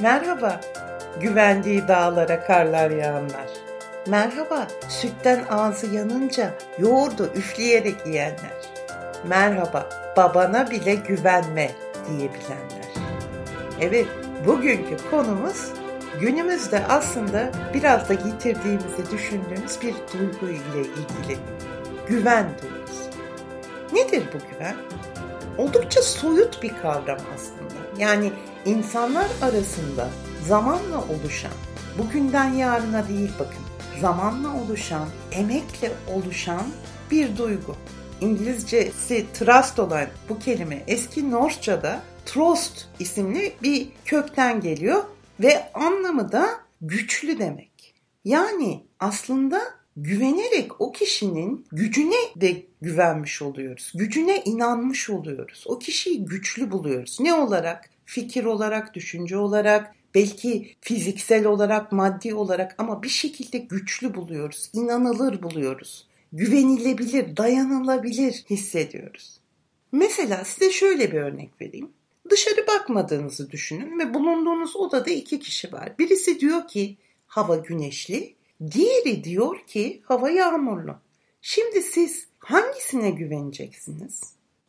Merhaba, güvendiği dağlara karlar yağanlar. Merhaba, sütten ağzı yanınca yoğurdu üfleyerek yiyenler. Merhaba, babana bile güvenme diyebilenler. Evet, bugünkü konumuz günümüzde aslında biraz da yitirdiğimizi düşündüğümüz bir duygu ile ilgili. Güven duygusu. Nedir bu güven? Oldukça soyut bir kavram aslında. Yani insanlar arasında zamanla oluşan, bugünden yarına değil bakın, zamanla oluşan, emekle oluşan bir duygu. İngilizcesi trust olan bu kelime eski Norçça'da trost isimli bir kökten geliyor ve anlamı da güçlü demek. Yani aslında güvenerek o kişinin gücüne de güvenmiş oluyoruz. Gücüne inanmış oluyoruz. O kişiyi güçlü buluyoruz. Ne olarak? Fikir olarak, düşünce olarak, belki fiziksel olarak, maddi olarak ama bir şekilde güçlü buluyoruz. İnanılır buluyoruz. Güvenilebilir, dayanılabilir hissediyoruz. Mesela size şöyle bir örnek vereyim. Dışarı bakmadığınızı düşünün ve bulunduğunuz odada iki kişi var. Birisi diyor ki hava güneşli, diğeri diyor ki hava yağmurlu. Şimdi siz hangisine güveneceksiniz?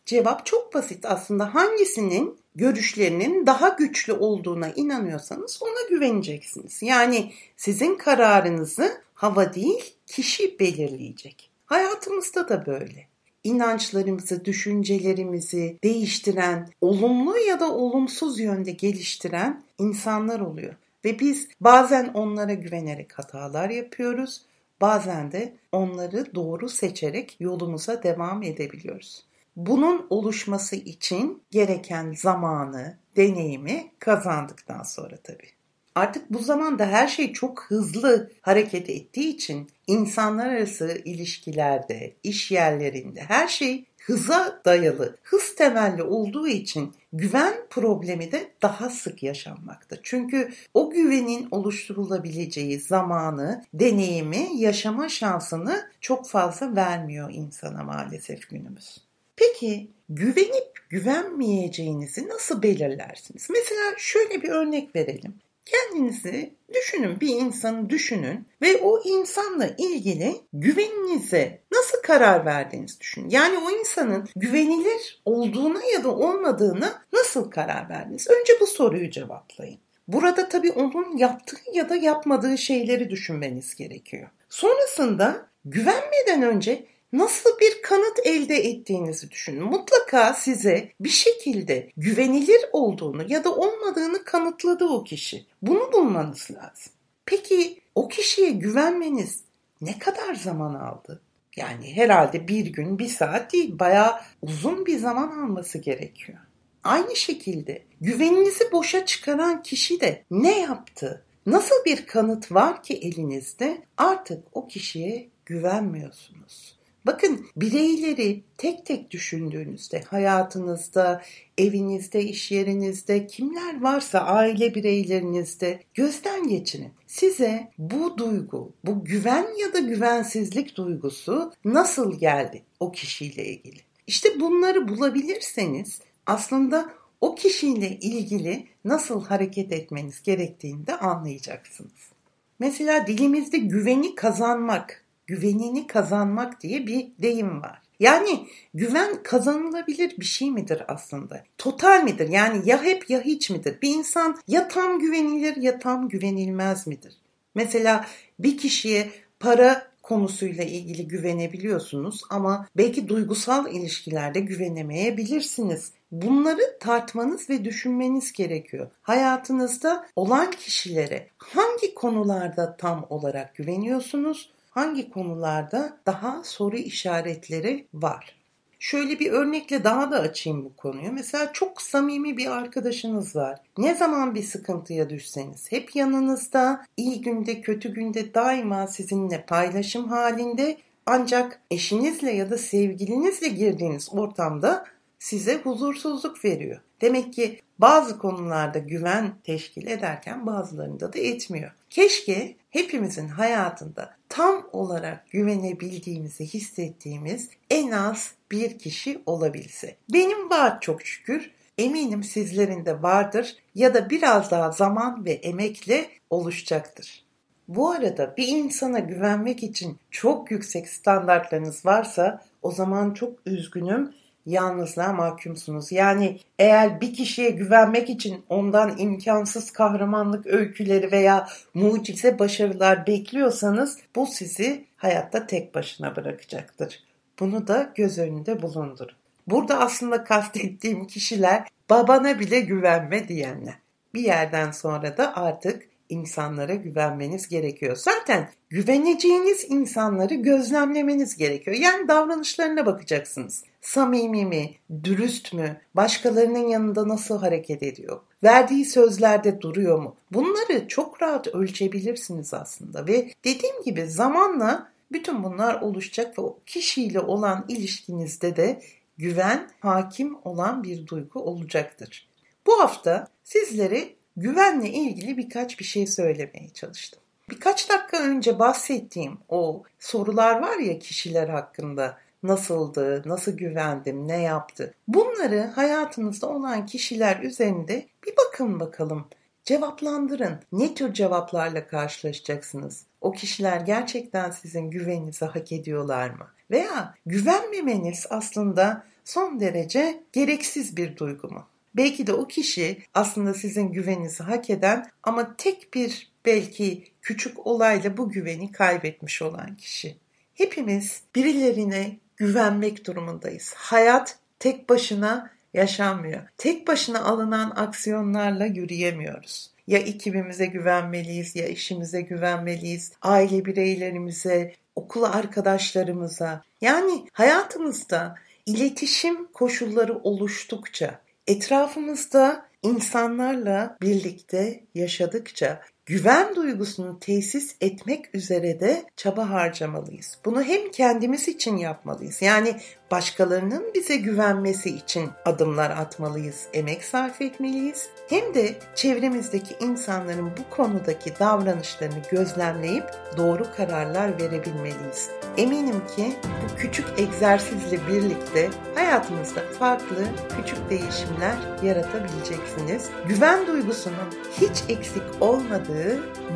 Cevap çok basit aslında. Hangisinin görüşlerinin daha güçlü olduğuna inanıyorsanız ona güveneceksiniz. Yani sizin kararınızı hava değil kişi belirleyecek. Hayatımızda da böyle inançlarımızı, düşüncelerimizi değiştiren, olumlu ya da olumsuz yönde geliştiren insanlar oluyor. Ve biz bazen onlara güvenerek hatalar yapıyoruz, bazen de onları doğru seçerek yolumuza devam edebiliyoruz. Bunun oluşması için gereken zamanı, deneyimi kazandıktan sonra tabii. Artık bu zamanda her şey çok hızlı hareket ettiği için insanlar arası ilişkilerde, iş yerlerinde her şey hıza dayalı, hız temelli olduğu için güven problemi de daha sık yaşanmakta. Çünkü o güvenin oluşturulabileceği zamanı, deneyimi, yaşama şansını çok fazla vermiyor insana maalesef günümüz. Peki güvenip güvenmeyeceğinizi nasıl belirlersiniz? Mesela şöyle bir örnek verelim. Kendinizi düşünün, bir insanı düşünün ve o insanla ilgili güveninize nasıl karar verdiğinizi düşünün. Yani o insanın güvenilir olduğuna ya da olmadığına nasıl karar verdiniz? Önce bu soruyu cevaplayın. Burada tabii onun yaptığı ya da yapmadığı şeyleri düşünmeniz gerekiyor. Sonrasında güvenmeden önce nasıl bir kanıt elde ettiğinizi düşünün. Mutlaka size bir şekilde güvenilir olduğunu ya da olmadığını kanıtladı o kişi. Bunu bulmanız lazım. Peki o kişiye güvenmeniz ne kadar zaman aldı? Yani herhalde bir gün, bir saat değil, bayağı uzun bir zaman alması gerekiyor. Aynı şekilde güveninizi boşa çıkaran kişi de ne yaptı? Nasıl bir kanıt var ki elinizde artık o kişiye güvenmiyorsunuz. Bakın bireyleri tek tek düşündüğünüzde hayatınızda, evinizde, iş yerinizde kimler varsa aile bireylerinizde gözden geçirin. Size bu duygu, bu güven ya da güvensizlik duygusu nasıl geldi o kişiyle ilgili? İşte bunları bulabilirseniz aslında o kişiyle ilgili nasıl hareket etmeniz gerektiğini de anlayacaksınız. Mesela dilimizde güveni kazanmak güvenini kazanmak diye bir deyim var. Yani güven kazanılabilir bir şey midir aslında? Total midir? Yani ya hep ya hiç midir? Bir insan ya tam güvenilir ya tam güvenilmez midir? Mesela bir kişiye para konusuyla ilgili güvenebiliyorsunuz ama belki duygusal ilişkilerde güvenemeyebilirsiniz. Bunları tartmanız ve düşünmeniz gerekiyor. Hayatınızda olan kişilere hangi konularda tam olarak güveniyorsunuz? Hangi konularda daha soru işaretleri var? Şöyle bir örnekle daha da açayım bu konuyu. Mesela çok samimi bir arkadaşınız var. Ne zaman bir sıkıntıya düşseniz hep yanınızda, iyi günde kötü günde daima sizinle paylaşım halinde ancak eşinizle ya da sevgilinizle girdiğiniz ortamda size huzursuzluk veriyor. Demek ki bazı konularda güven teşkil ederken bazılarında da etmiyor. Keşke hepimizin hayatında tam olarak güvenebildiğimizi hissettiğimiz en az bir kişi olabilse. Benim var çok şükür Eminim sizlerin de vardır ya da biraz daha zaman ve emekle oluşacaktır. Bu arada bir insana güvenmek için çok yüksek standartlarınız varsa o zaman çok üzgünüm yalnızlığa mahkumsunuz. Yani eğer bir kişiye güvenmek için ondan imkansız kahramanlık öyküleri veya mucize başarılar bekliyorsanız bu sizi hayatta tek başına bırakacaktır. Bunu da göz önünde bulundurun. Burada aslında kastettiğim kişiler babana bile güvenme diyenler. Bir yerden sonra da artık insanlara güvenmeniz gerekiyor. Zaten güveneceğiniz insanları gözlemlemeniz gerekiyor. Yani davranışlarına bakacaksınız. Samimi mi, dürüst mü, başkalarının yanında nasıl hareket ediyor, verdiği sözlerde duruyor mu? Bunları çok rahat ölçebilirsiniz aslında ve dediğim gibi zamanla bütün bunlar oluşacak ve o kişiyle olan ilişkinizde de güven hakim olan bir duygu olacaktır. Bu hafta sizlere güvenle ilgili birkaç bir şey söylemeye çalıştım. Birkaç dakika önce bahsettiğim o sorular var ya kişiler hakkında nasıldı, nasıl güvendim, ne yaptı. Bunları hayatınızda olan kişiler üzerinde bir bakın bakalım. Cevaplandırın. Ne tür cevaplarla karşılaşacaksınız? O kişiler gerçekten sizin güveninizi hak ediyorlar mı? Veya güvenmemeniz aslında son derece gereksiz bir duygu mu? Belki de o kişi aslında sizin güveninizi hak eden ama tek bir belki küçük olayla bu güveni kaybetmiş olan kişi. Hepimiz birilerine güvenmek durumundayız. Hayat tek başına yaşanmıyor. Tek başına alınan aksiyonlarla yürüyemiyoruz. Ya ekibimize güvenmeliyiz, ya işimize güvenmeliyiz, aile bireylerimize, okul arkadaşlarımıza. Yani hayatımızda iletişim koşulları oluştukça, etrafımızda insanlarla birlikte yaşadıkça güven duygusunu tesis etmek üzere de çaba harcamalıyız. Bunu hem kendimiz için yapmalıyız. Yani başkalarının bize güvenmesi için adımlar atmalıyız, emek sarf etmeliyiz. Hem de çevremizdeki insanların bu konudaki davranışlarını gözlemleyip doğru kararlar verebilmeliyiz. Eminim ki bu küçük egzersizle birlikte hayatınızda farklı küçük değişimler yaratabileceksiniz. Güven duygusunun hiç eksik olmadığı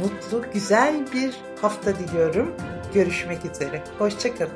mutlu, güzel bir hafta diliyorum. Görüşmek üzere. Hoşçakalın.